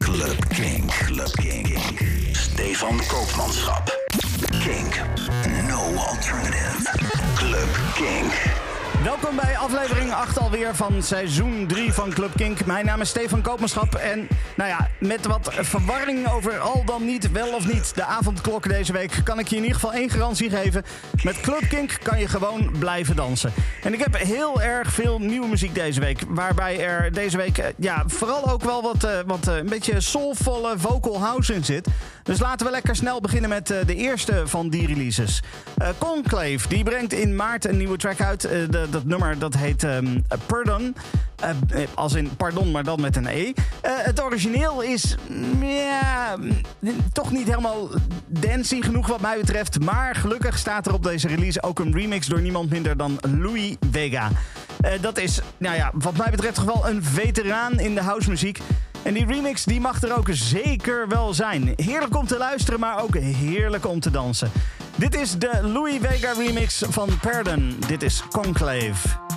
Club Kink. Club Kink. Stefan Koopmanschap. Kink. No alternative. Club Kink. Welkom bij aflevering 8 alweer van seizoen 3 van Club Kink. Mijn naam is Stefan Koopmanschap. En nou ja, met wat verwarring over al dan niet, wel of niet, de avondklok deze week... kan ik je in ieder geval één garantie geven. Met Club Kink kan je gewoon blijven dansen. En ik heb heel erg veel nieuwe muziek deze week. Waarbij er deze week eh, ja, vooral ook wel wat, eh, wat eh, een beetje soulvolle vocal house in zit. Dus laten we lekker snel beginnen met de eerste van die releases. Conclave, die brengt in maart een nieuwe track uit. de, dat nummer dat heet um, Pardon. Uh, als in pardon, maar dan met een E. Het origineel is mm, ja, toch niet helemaal dancing genoeg wat mij betreft. Maar gelukkig staat er op deze release ook een remix door niemand minder dan Louis Vega. Dat is, nou ja, wat mij betreft toch wel een veteraan in de housemuziek. En die remix die mag er ook zeker wel zijn. Heerlijk om te luisteren, maar ook heerlijk om te dansen. Dit is de Louis Vega remix van Pardon. Dit is Conclave.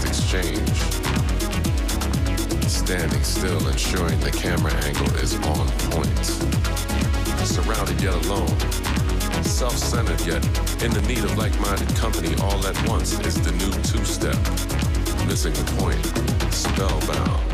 fast exchange. Standing still, ensuring the camera angle is on point. Surrounded yet alone, self centered yet in the need of like minded company all at once is the new two step. Missing the point, spellbound.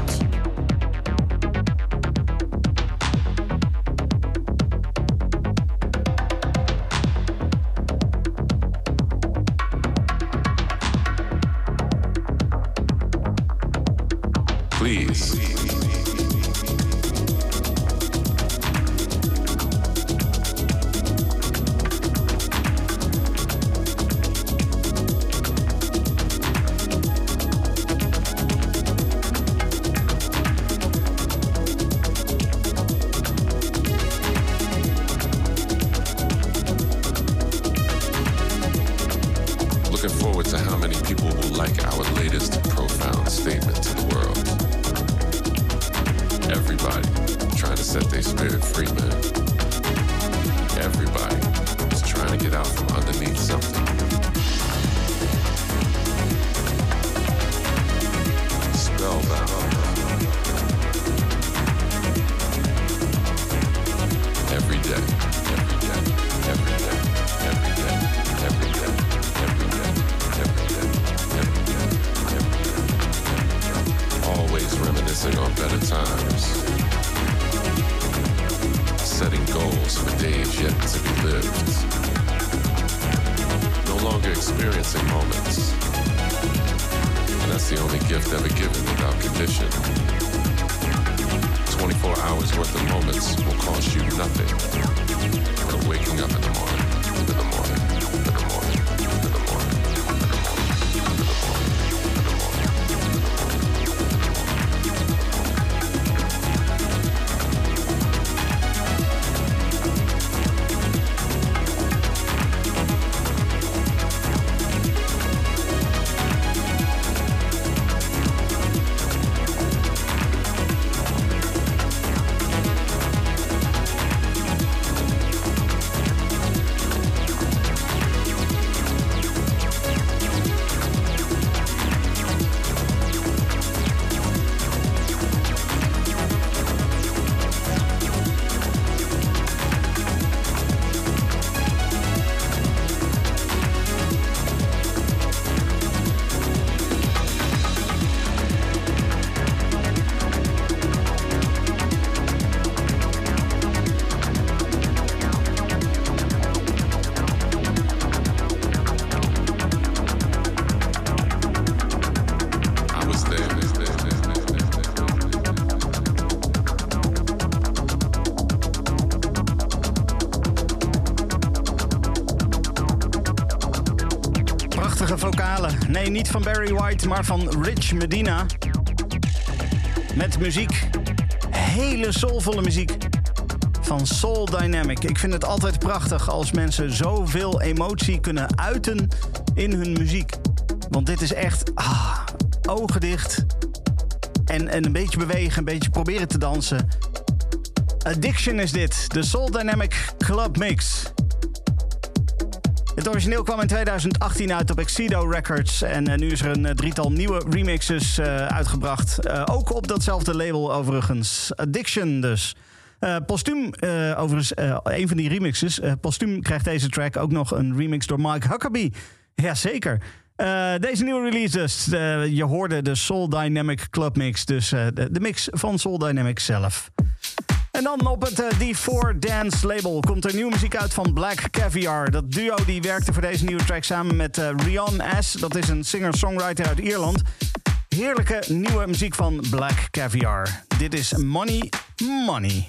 Maar van Rich Medina. Met muziek. Hele soulvolle muziek. Van Soul Dynamic. Ik vind het altijd prachtig als mensen zoveel emotie kunnen uiten in hun muziek. Want dit is echt ah, ogen dicht. En, en een beetje bewegen, een beetje proberen te dansen. Addiction is dit. De Soul Dynamic Club Mix. Het origineel kwam in 2018 uit op Exido Records. En uh, nu is er een uh, drietal nieuwe remixes uh, uitgebracht. ook op datzelfde label overigens. Addiction dus. postuum, overigens, een van die remixes. postuum krijgt deze track ook nog een remix door Mike Huckabee. Jazeker. deze nieuwe release dus. je hoorde de Soul Dynamic Club Mix. Dus de, de mix van Soul Dynamic zelf. En dan op het uh, D4 Dance label komt er nieuwe muziek uit van Black Caviar. Dat duo die werkte voor deze nieuwe track samen met uh, Rion S. Dat is een singer-songwriter uit Ierland. Heerlijke nieuwe muziek van Black Caviar. Dit is Money Money.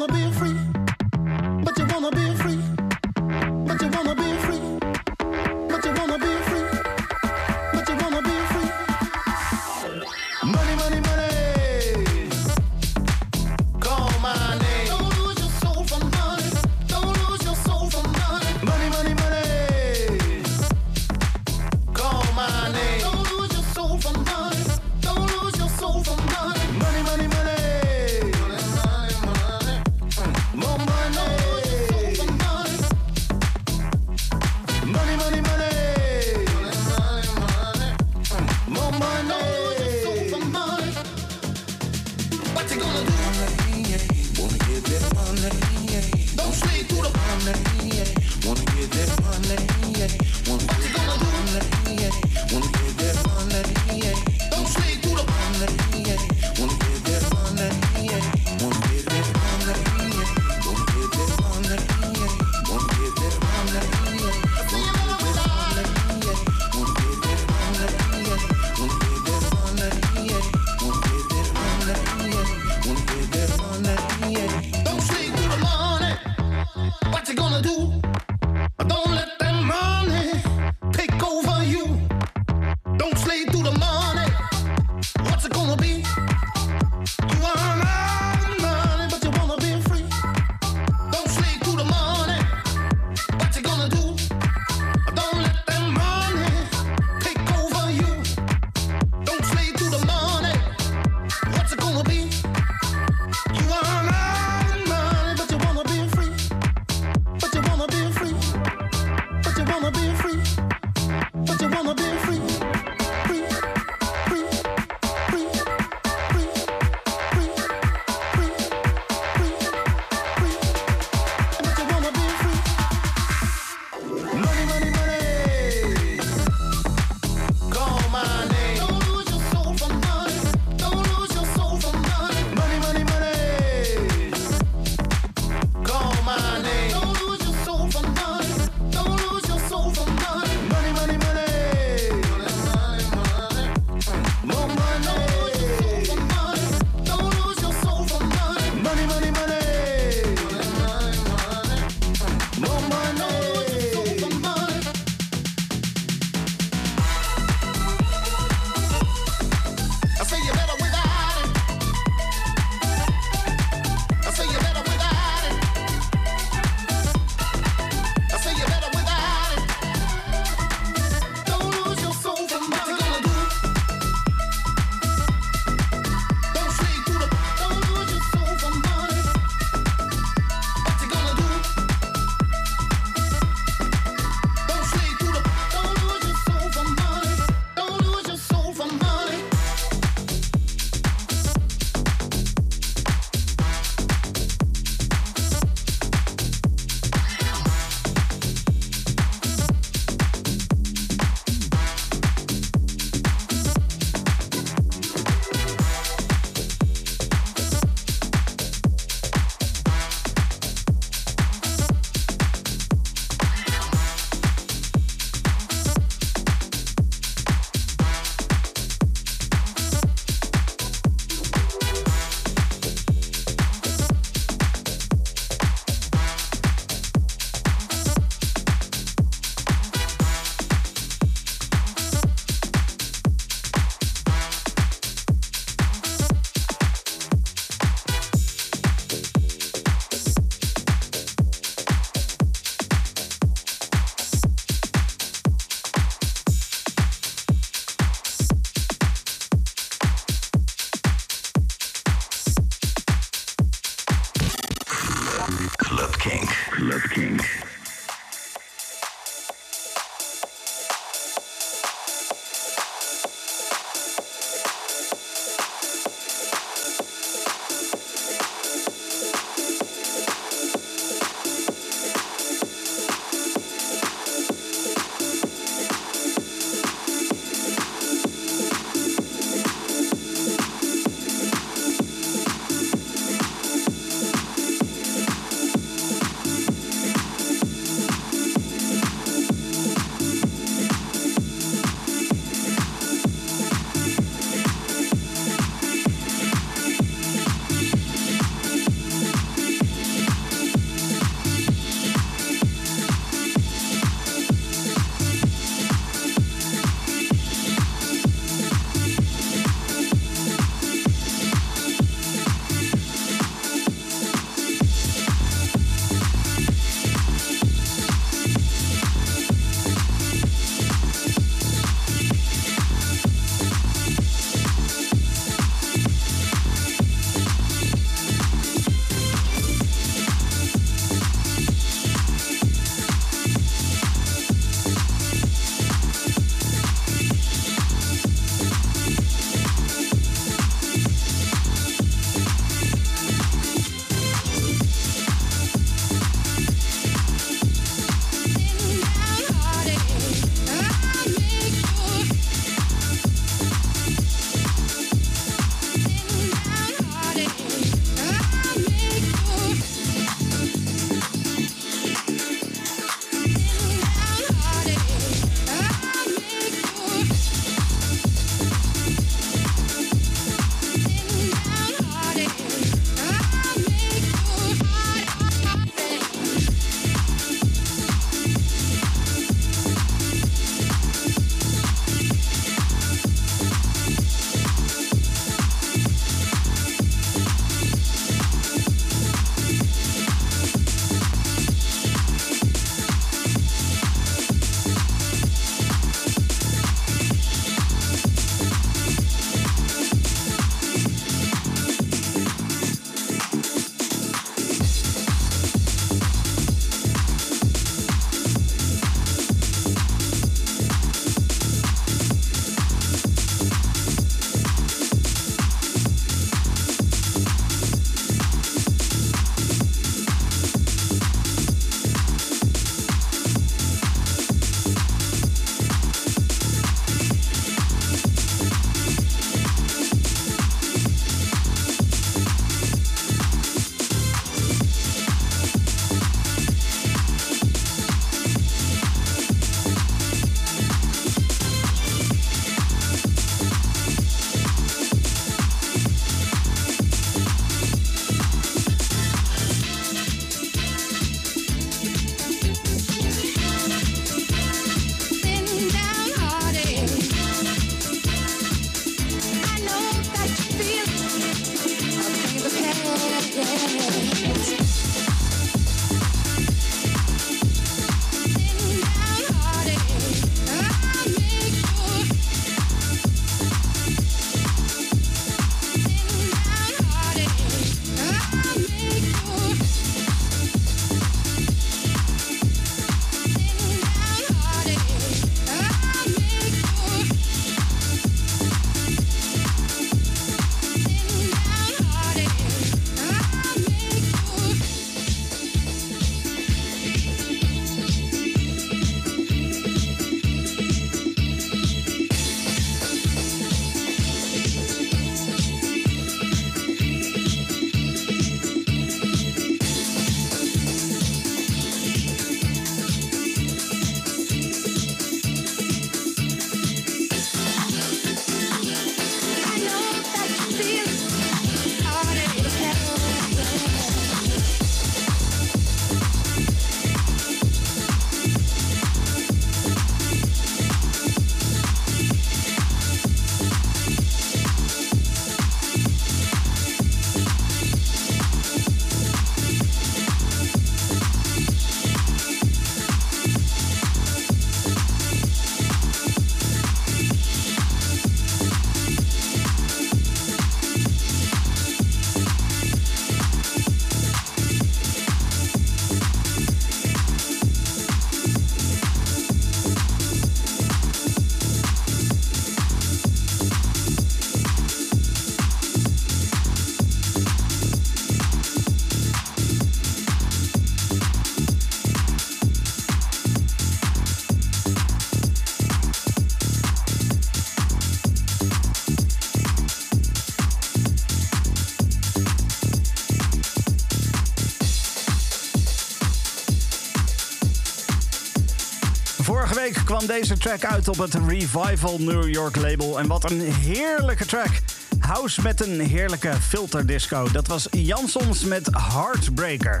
Kwam deze track uit op het Revival New York label. En wat een heerlijke track. House met een heerlijke filterdisco. Dat was Jansons met Heartbreaker.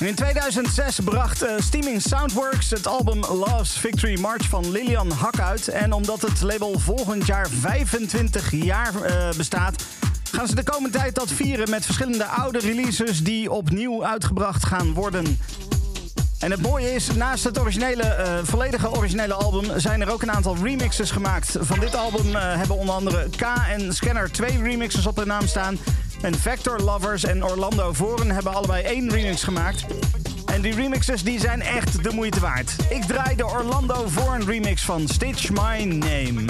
in 2006 bracht uh, Steaming Soundworks het album Love's Victory March van Lilian Hak uit. En omdat het label volgend jaar 25 jaar uh, bestaat, gaan ze de komende tijd dat vieren met verschillende oude releases die opnieuw uitgebracht gaan worden. En het mooie is, naast het originele, uh, volledige originele album zijn er ook een aantal remixes gemaakt. Van dit album uh, hebben onder andere K en Scanner twee remixes op de naam staan. En Vector Lovers en Orlando Voren hebben allebei één remix gemaakt. En die remixes die zijn echt de moeite waard. Ik draai de Orlando Voren remix van Stitch My Name.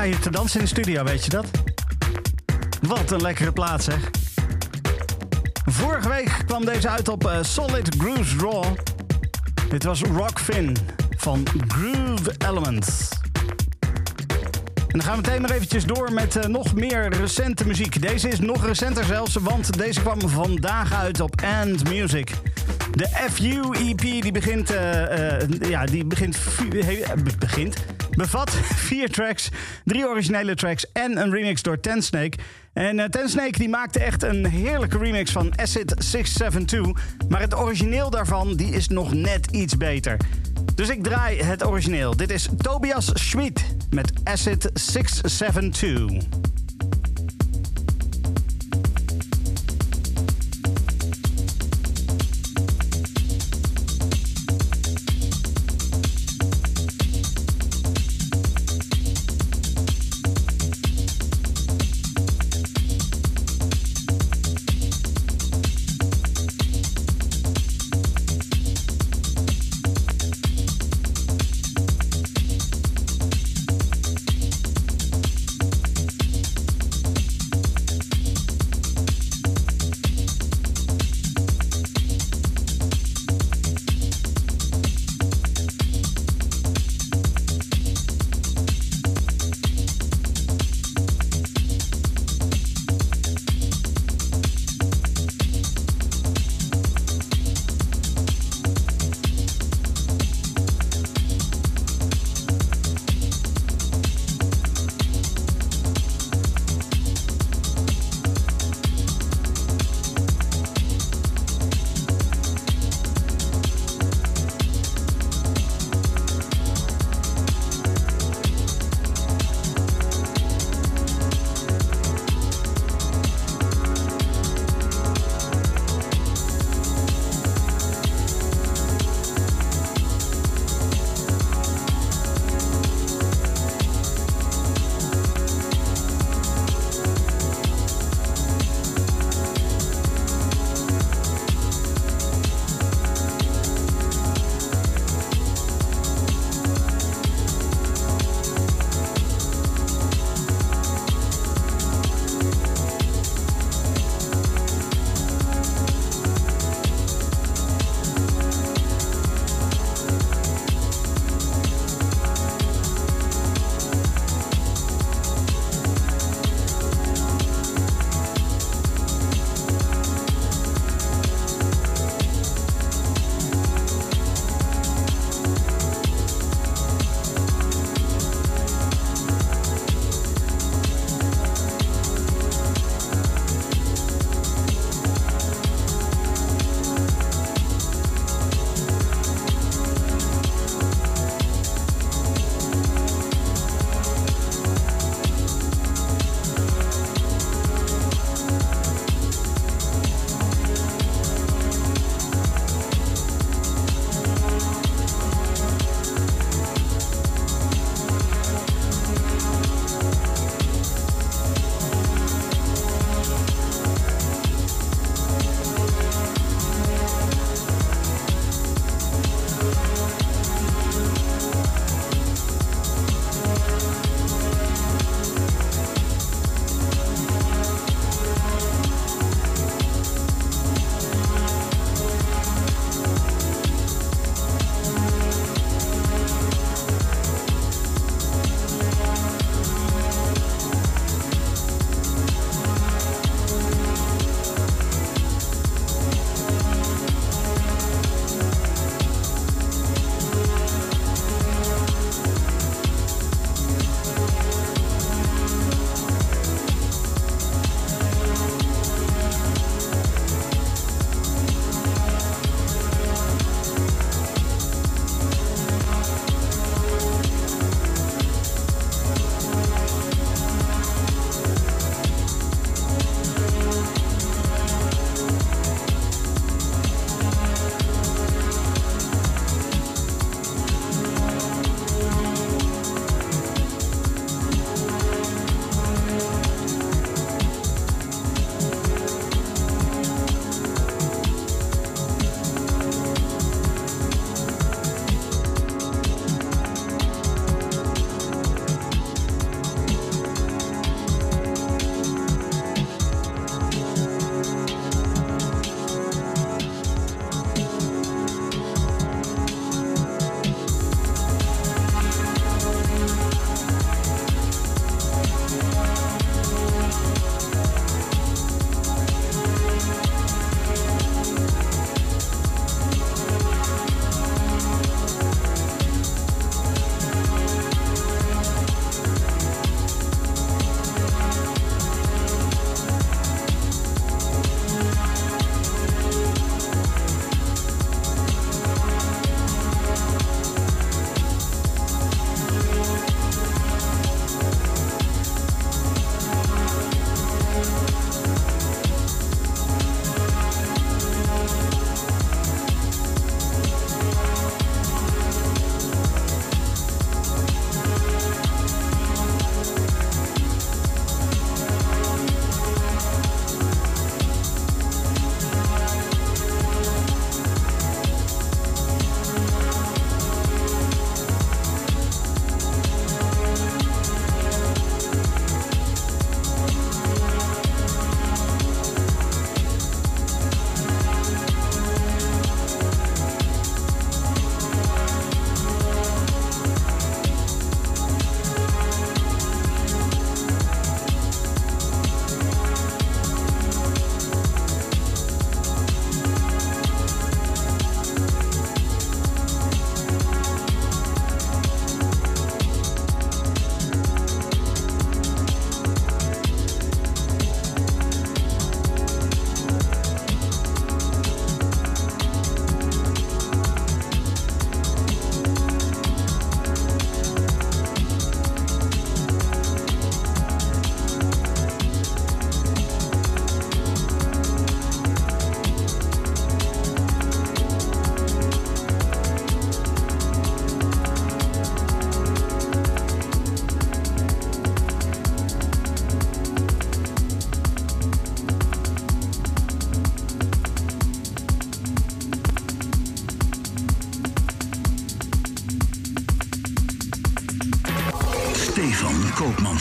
Sta hier te dansen in de studio, weet je dat? Wat een lekkere plaats, zeg. Vorige week kwam deze uit op uh, Solid Grooves Raw. Dit was Rockfin van Groove Elements. En dan gaan we meteen maar eventjes door met uh, nog meer recente muziek. Deze is nog recenter zelfs, want deze kwam vandaag uit op And Music. De FU EP die begint, uh, ja, die begint, begint, bevat vier tracks, drie originele tracks en een remix door Ten Snake. En uh, Ten Snake die maakte echt een heerlijke remix van Acid 672, maar het origineel daarvan die is nog net iets beter. Dus ik draai het origineel. Dit is Tobias Schmid met Acid 672.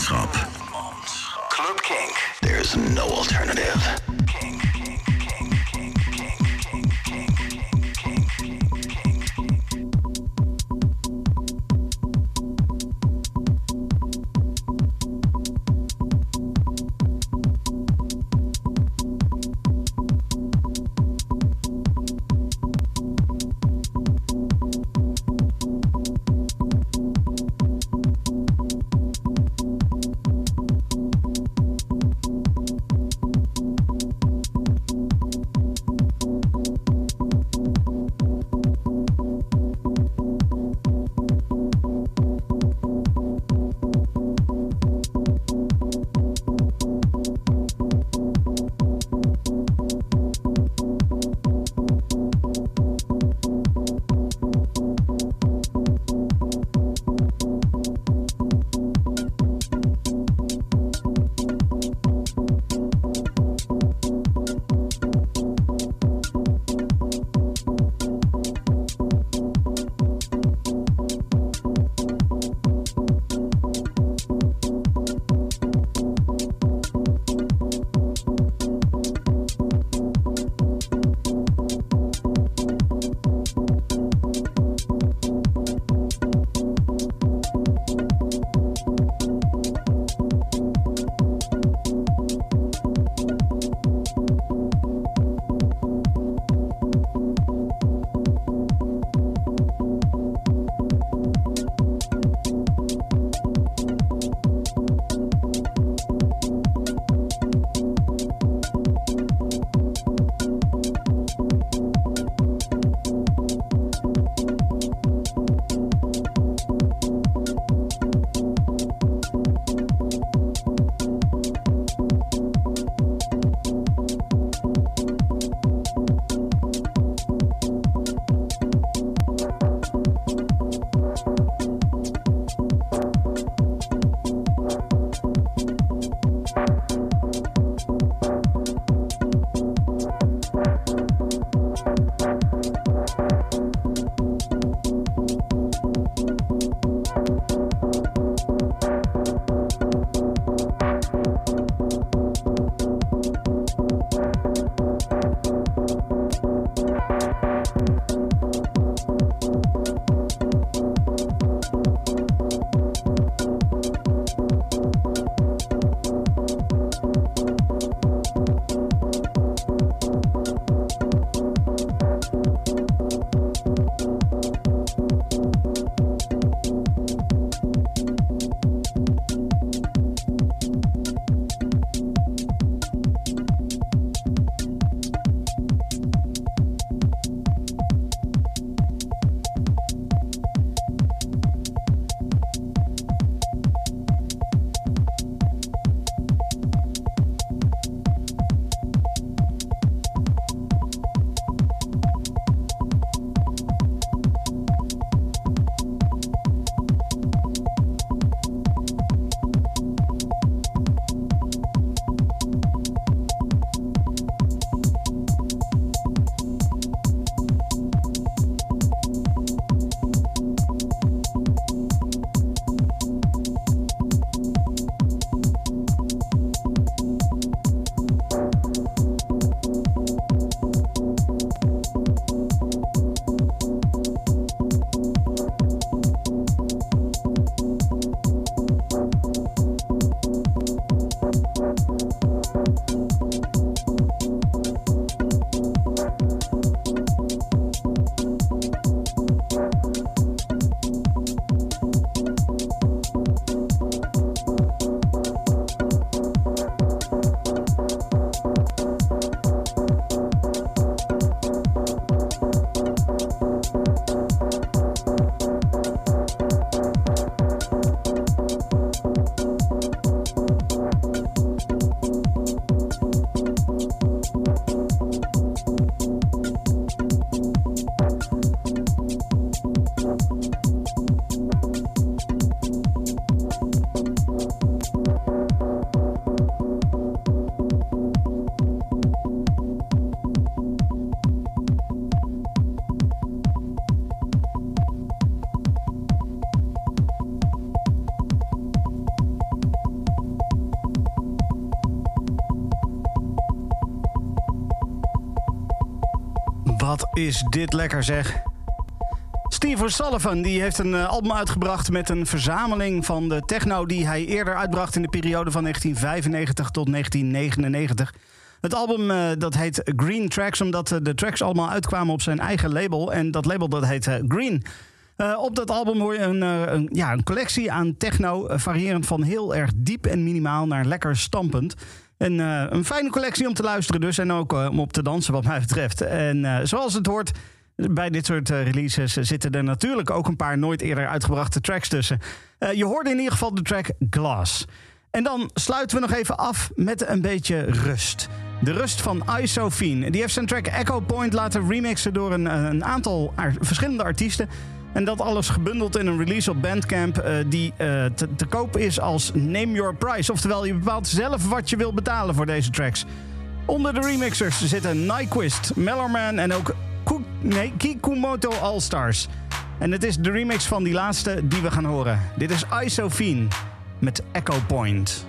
Koopmanschap. Wat is dit lekker zeg. Steve O'Sullivan die heeft een eh, album uitgebracht met een verzameling van de techno die hij eerder uitbracht in de periode van 1995 tot 1999. Het album uh, dat heet Green Tracks omdat de tracks allemaal uitkwamen op zijn eigen label en dat label dat heet Green. Op dat album hoor je een, een, ja, een collectie aan techno, variërend van heel erg diep en minimaal naar lekker stampend. En, uh, een fijne collectie om te luisteren dus en ook uh, om op te dansen wat mij betreft. En uh, zoals het hoort bij dit soort releases zitten er natuurlijk ook een paar nooit eerder uitgebrachte tracks tussen. je hoorde in ieder geval de track Glass. En dan sluiten we nog even af met een beetje rust. De rust van Isophine. Die heeft zijn track Echo Point laten remixen door een, een aantal verschillende artiesten. En dat alles gebundeld in een release op Bandcamp uh, die uh, te, koop is als Name Your Price. Oftewel, je bepaalt zelf wat je wil betalen voor deze tracks. Onder de remixers zitten Nyquist, Mellerman en ook nee, Kikumoto All Stars. En het is de remix van die laatste die we gaan horen. Dit is Isophine met Echo Point.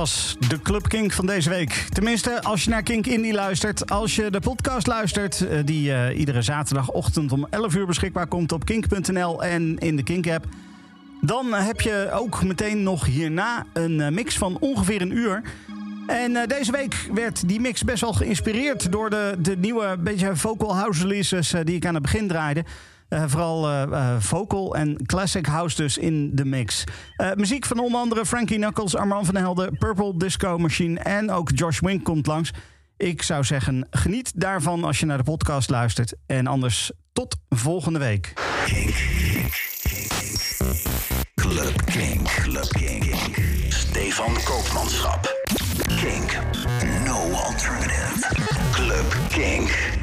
Was de Club Kink van deze week. Tenminste, als je naar Kink Indie luistert. Als je de podcast luistert, eh, die uh, iedere zaterdagochtend om 11 uur beschikbaar komt op kink.nl en in de Kink-app. Dan heb je ook meteen nog hierna een eh, mix van ongeveer een uur. En deze week werd die mix best wel geïnspireerd door de, de nieuwe beetje vocal house releases die ik aan het begin draaide. Uh, vooral uh, vocal en classic house dus in de mix. muziek van onder andere Frankie Knuckles, Armand van Helden, Purple Disco Machine en ook Josh Wink komt langs. Ik zou zeggen, geniet daarvan als je naar de podcast luistert. En anders tot volgende week. Club Kink, Club Kink. Stefan Koopmanschap. No alternative. Club Kink.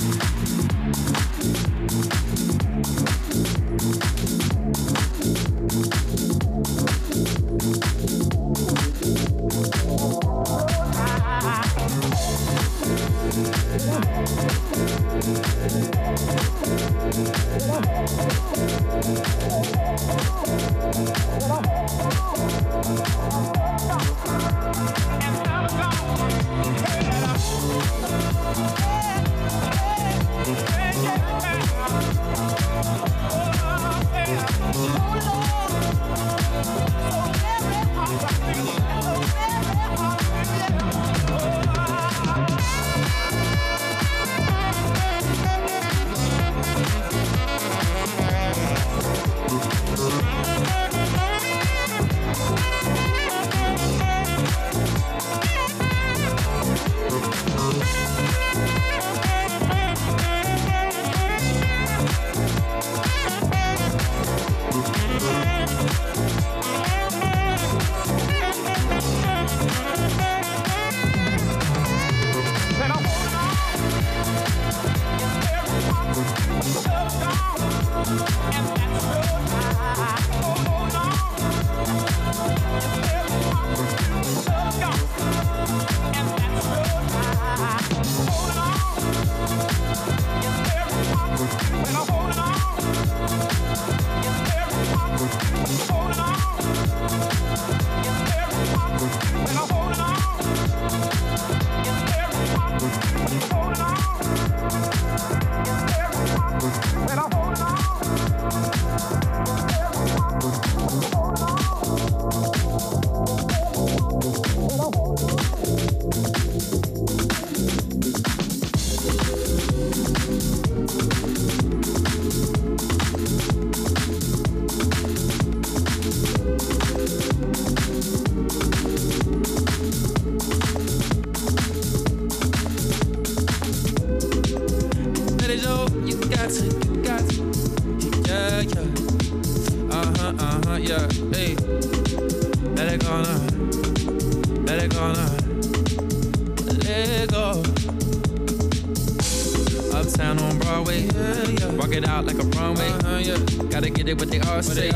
Mm-hmm.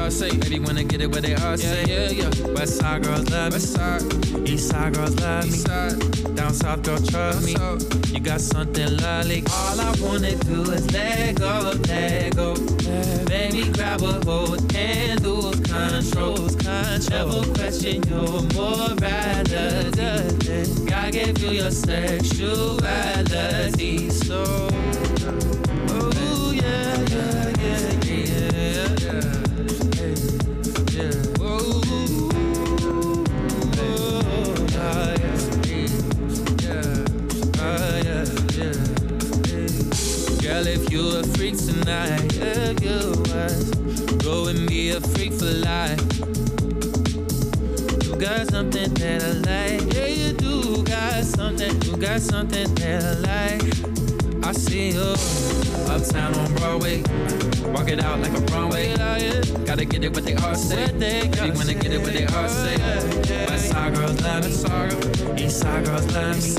All say. They all say. Baby, wanna get it what they all say. Yeah, yeah, yeah. West side girls love me. West side. East side girls love East me. Down south, girl, trust me. You got something lovely. All I wanna do is let go, let go. Baby, grab a hold and lose control. Never question your morality. God gave you your sexuality, so. You a freak tonight, if you was, go be a freak for life. You got something that I like, yeah, you do got something, you got something that I like. I see you uptown on Broadway. Walk it out like a runway. Gotta get it what they all say. Baby, wanna get it what they all say. West side girls love me. East side girls love me.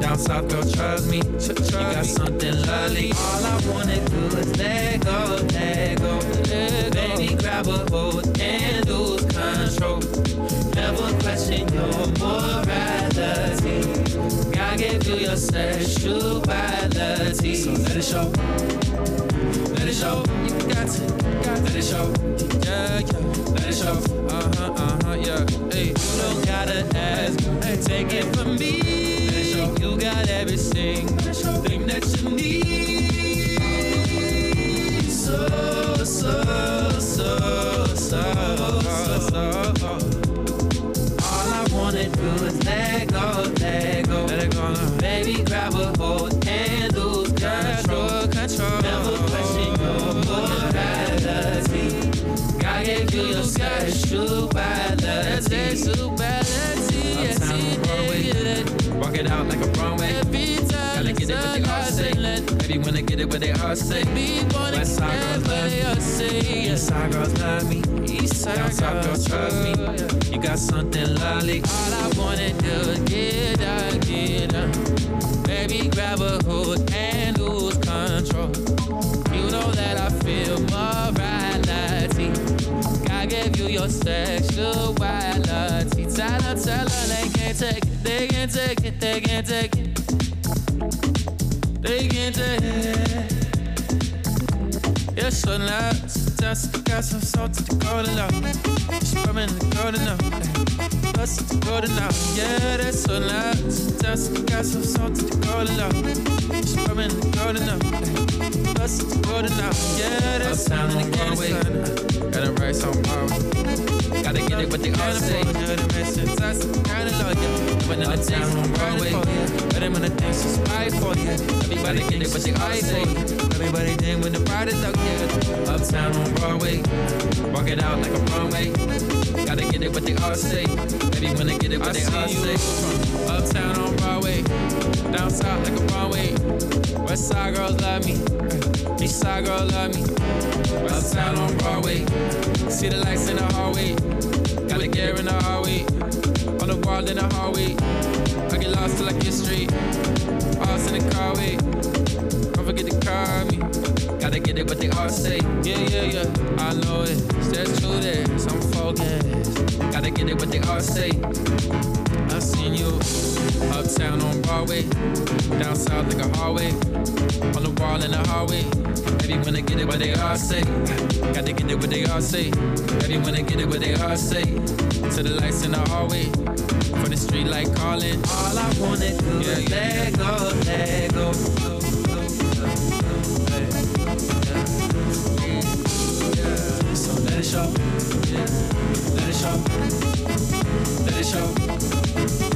Down south girl trust me. You got something lovely. All I wanna do is let go, let go. Baby, grab a hold and lose control. Never question your morality. God gave you your sexuality. So let it show. Let it show. You got to, got to let it show. Yeah, yeah. Let it show. Uh huh, uh huh, yeah. Hey, you don't gotta ask. Hey, take it from me. Let it show. You got everything. Thing that you need. So, so, so, so, so. All I wanna do is let go, let go. Let it go. Baby, grab a hold and lose control. Sexuality. Sexuality, yes, he did. Walk it out like a runway. Gotta get it what they all say. Baby, wanna get it what they all say. West side girls love me. East side girls love me. Down south girls trust me. You got something lovely. All I wanna get down, get down. Baby, grab a hold and lose control. You know that I feel morality. Gave you your sexuality. Tell her, tell her they can't take it, they can't take it, they can't take it. They can't take it. You're so nice. Just got some salt to the in the golden now. Bust the golden now. Yeah, that's so nice. Just got some salt to the. Swimming in the golden now. Bust the golden now. Yeah, that's so nice. Gotta write some more. Gotta get it what they all say. Kind of love you. When the town on Broadway. But I'm gonna think she's right for you. Everybody get it what they all say. Everybody did when the bride is out. Uptown on Broadway. Walk it out like a runway. Gotta get it what they all say. Baby, wanna get it what they all say. Uptown on. Down south like a runway. West side girls love me. East side girls love me. Uptown on Broadway. See the lights in the hallway. Got the gear in the hallway. On the wall in the hallway. I get lost till I get straight. All in the car way. Don't forget to call me. Gotta get it what they all say. Yeah, yeah, yeah. I know it. That's true there. Some focus. Gotta get it what they all say. I seen you uptown on Broadway, down south like a hallway, on the wall in the hallway. Baby, wanna get it what they all say. Gotta get it what they all say. Baby, wanna get it what they all say. To the lights in the hallway, for the street light calling. All I wanna do Yeah, is yeah. let go, let go. So let it show. Show. Let it show. Let it show.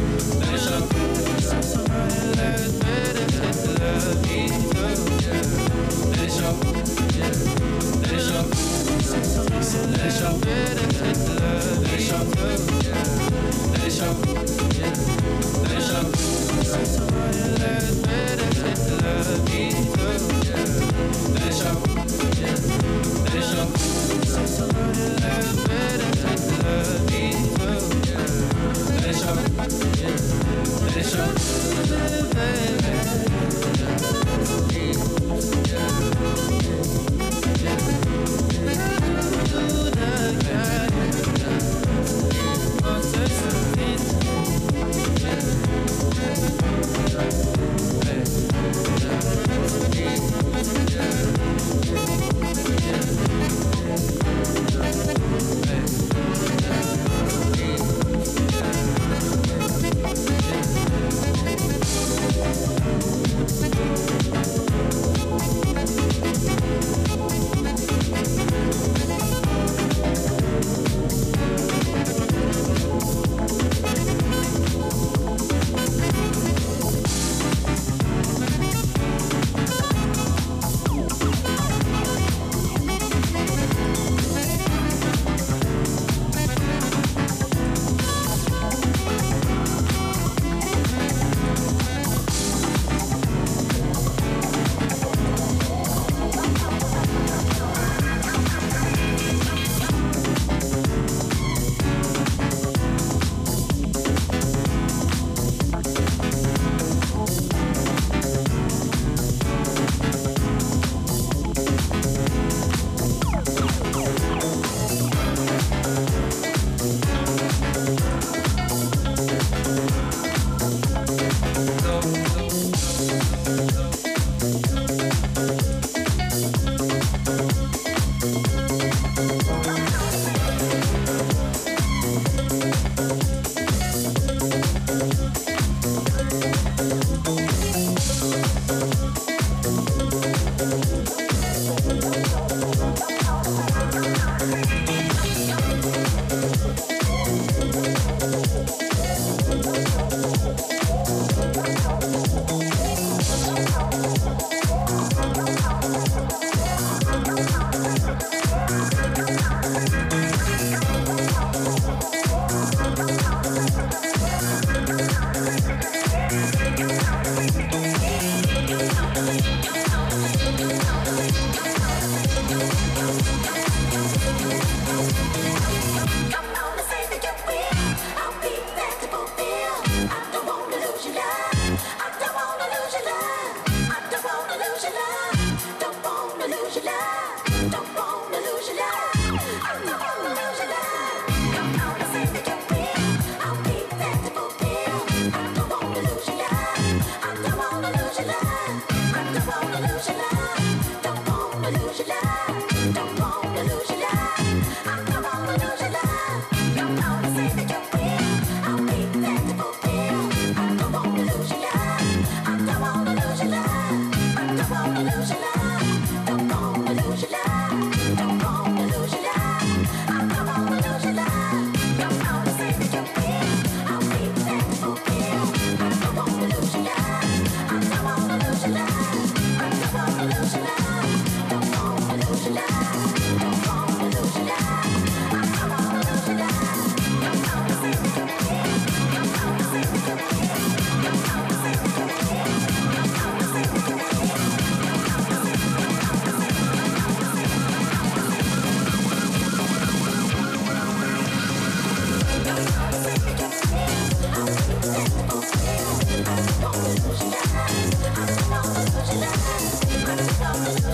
Let Deixou tudo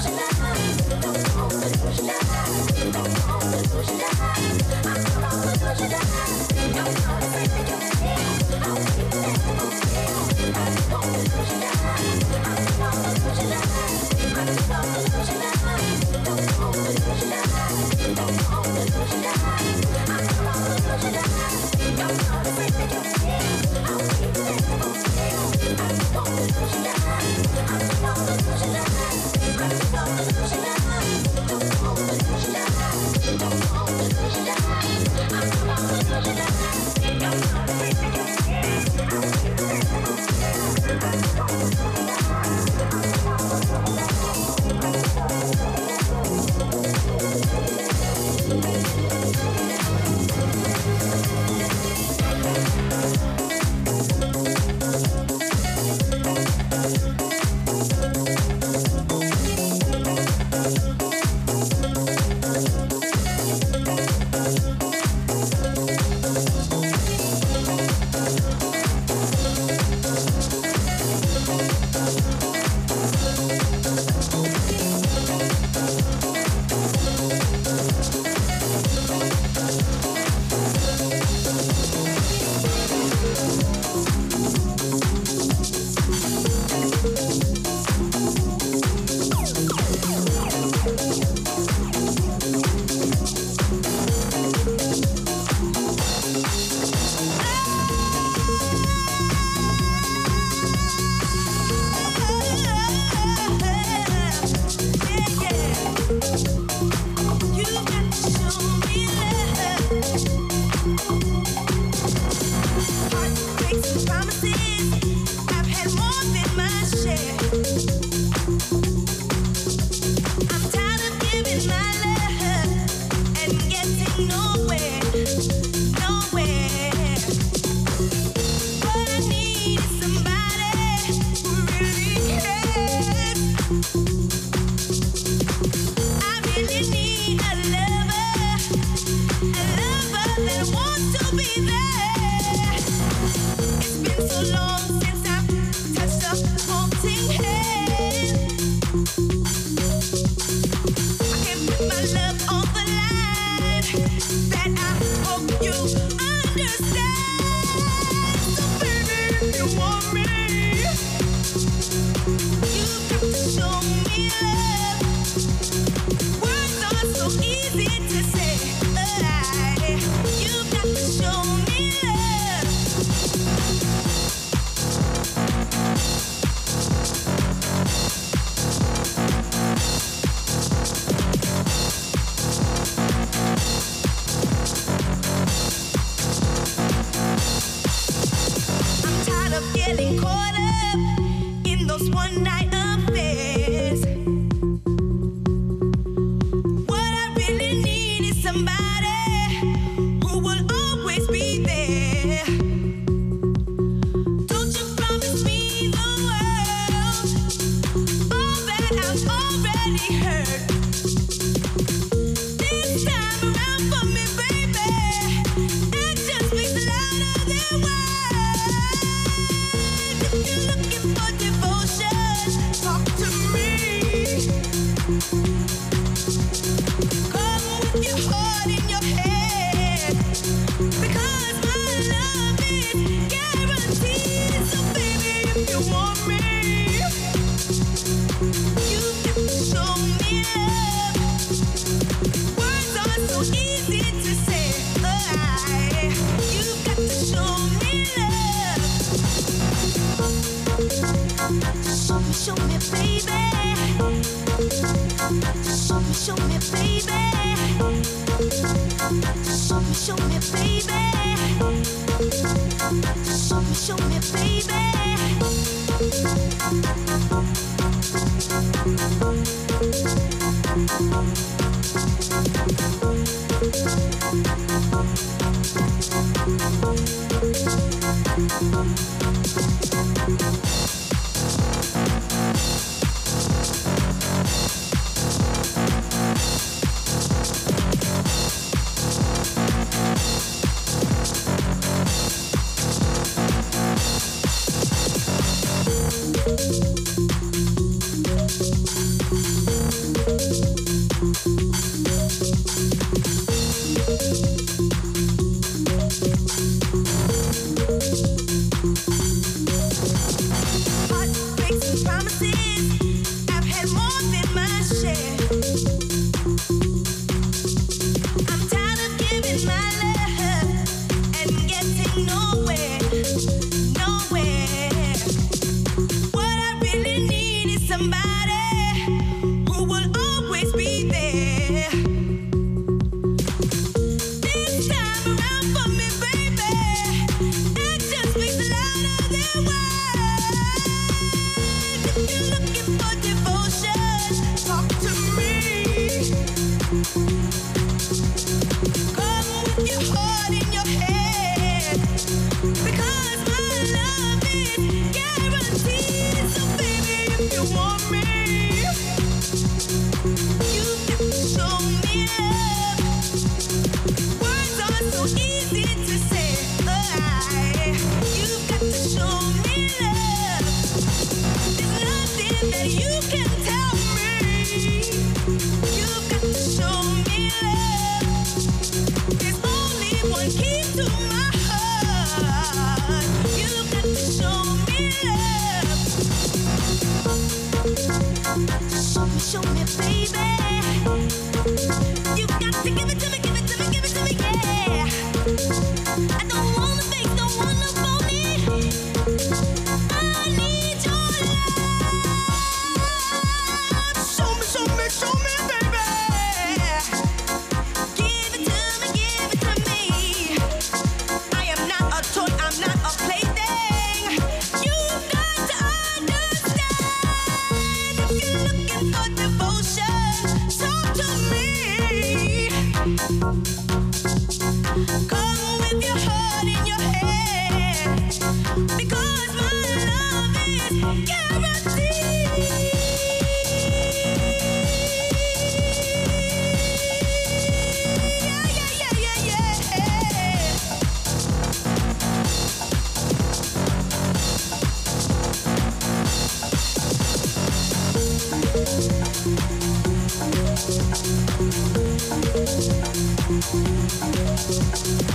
Shut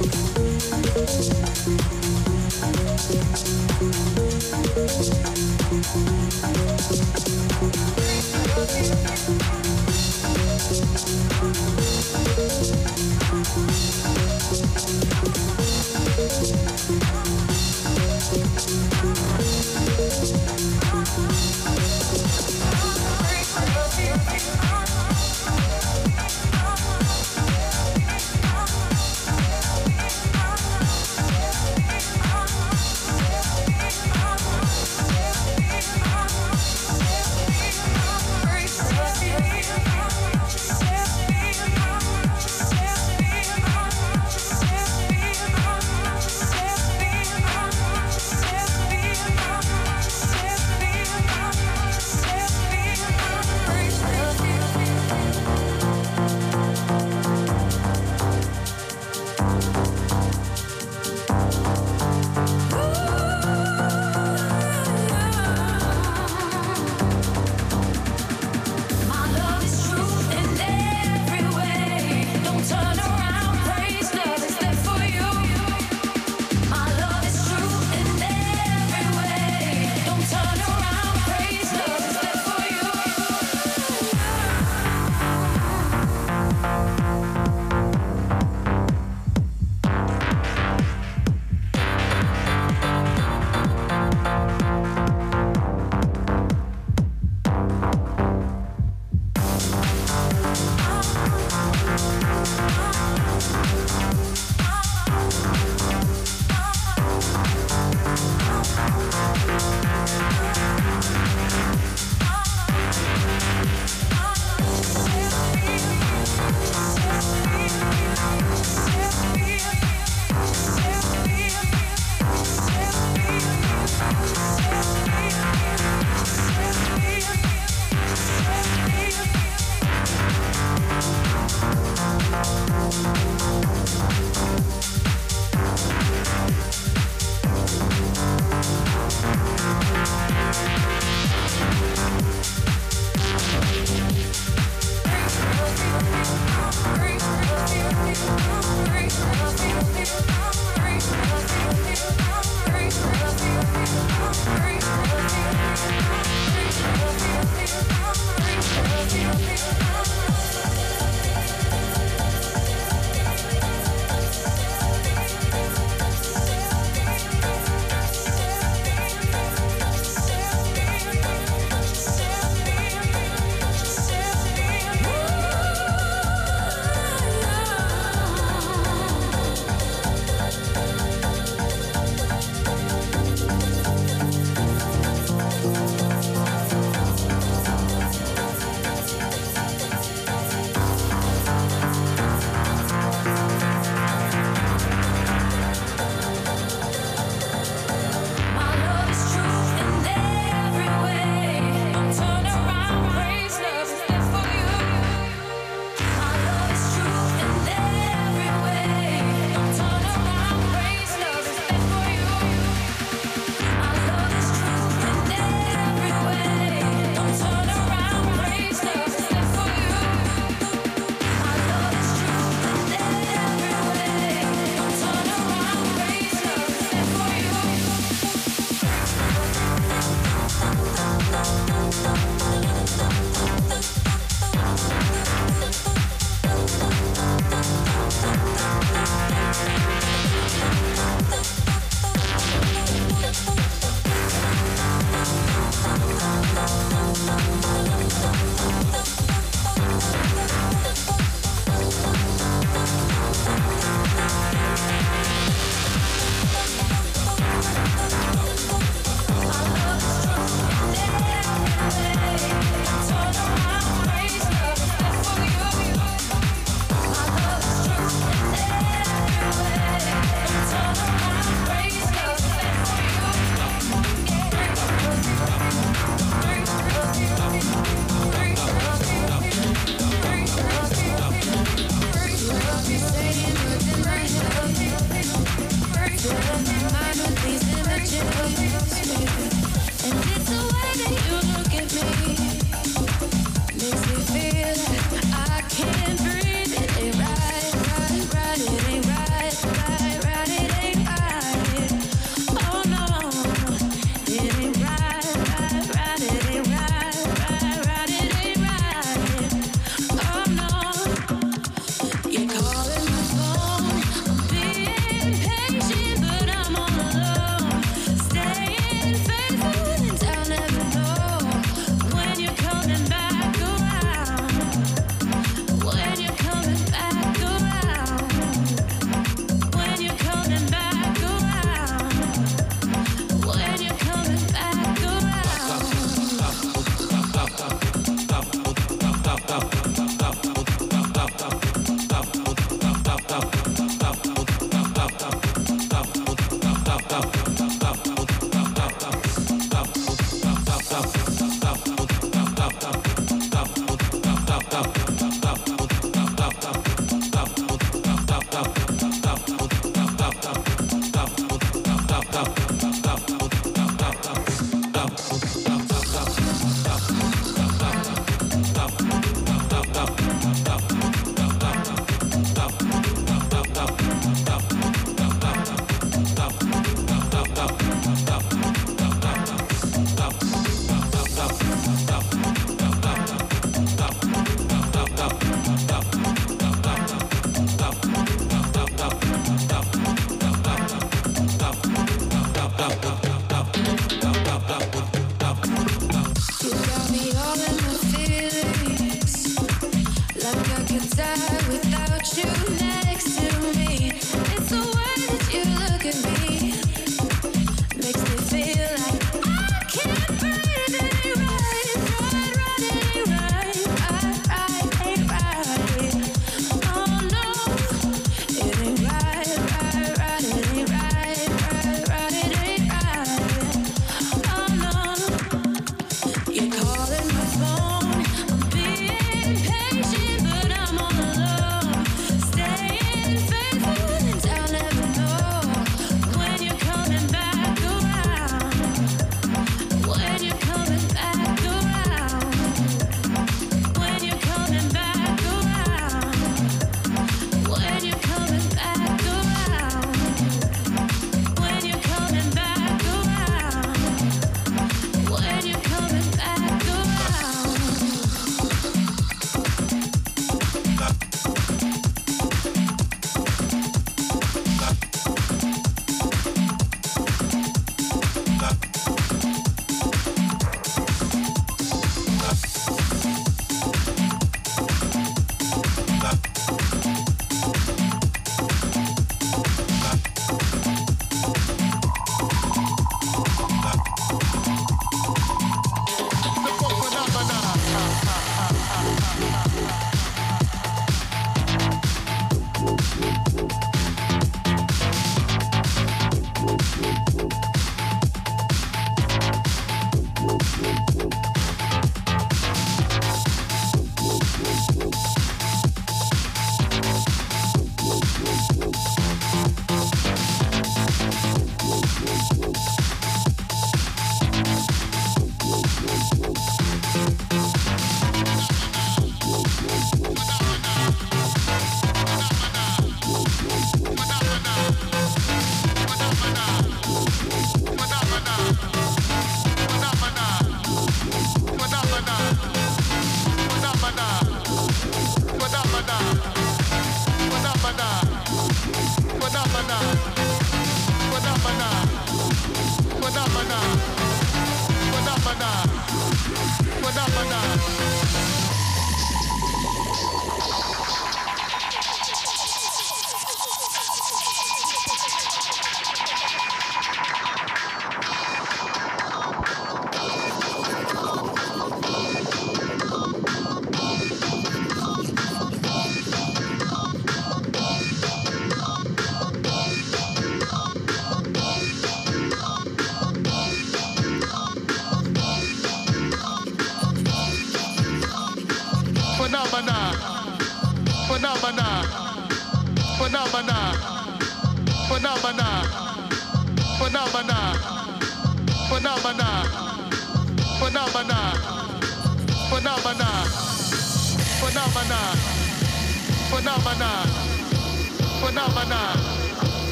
Thank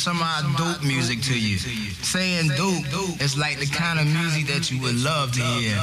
some of our dope music to you. Saying dope is like the kind of music that you would love to hear.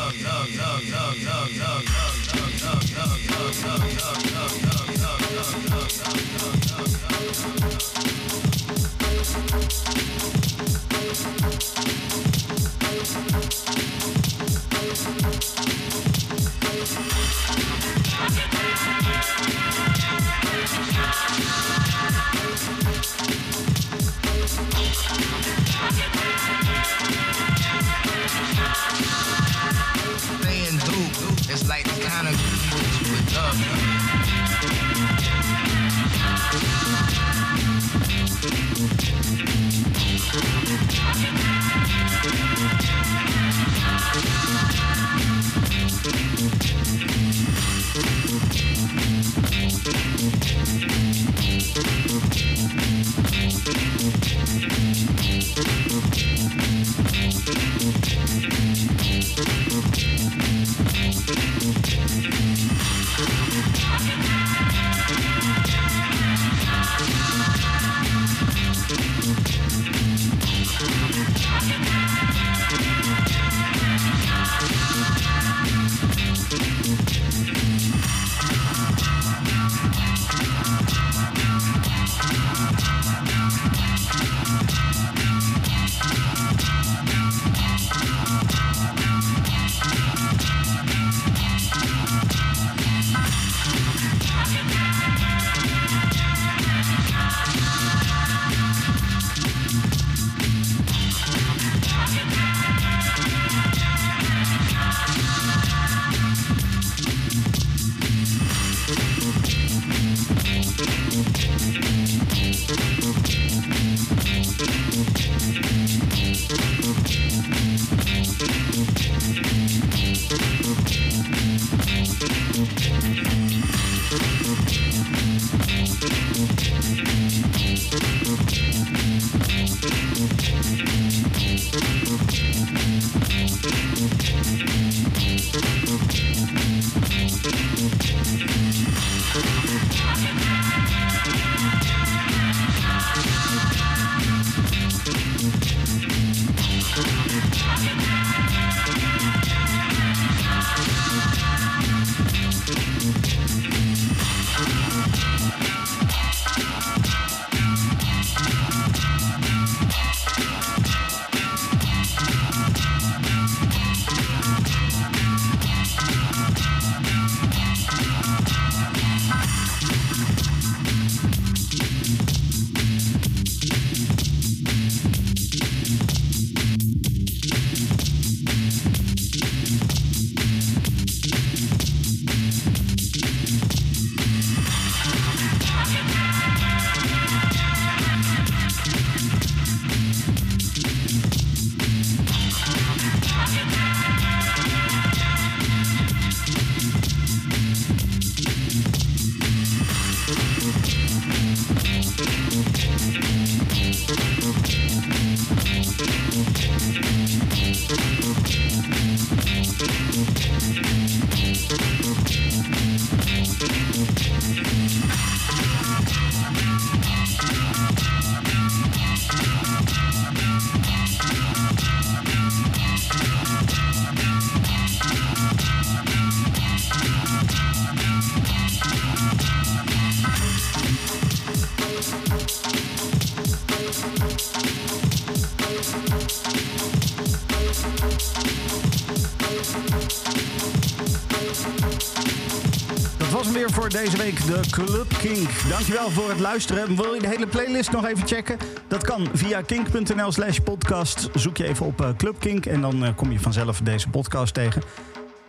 Deze week, de Club Kink. Dankjewel voor het luisteren. Wil je de hele playlist nog even checken? Dat kan via kink.nl slash podcast. Zoek je even op eh, Club Kink en dan eh, kom je vanzelf deze podcast tegen.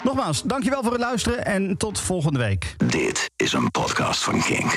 Nogmaals, dankjewel voor het luisteren en tot volgende week. Dit is een podcast van Kink.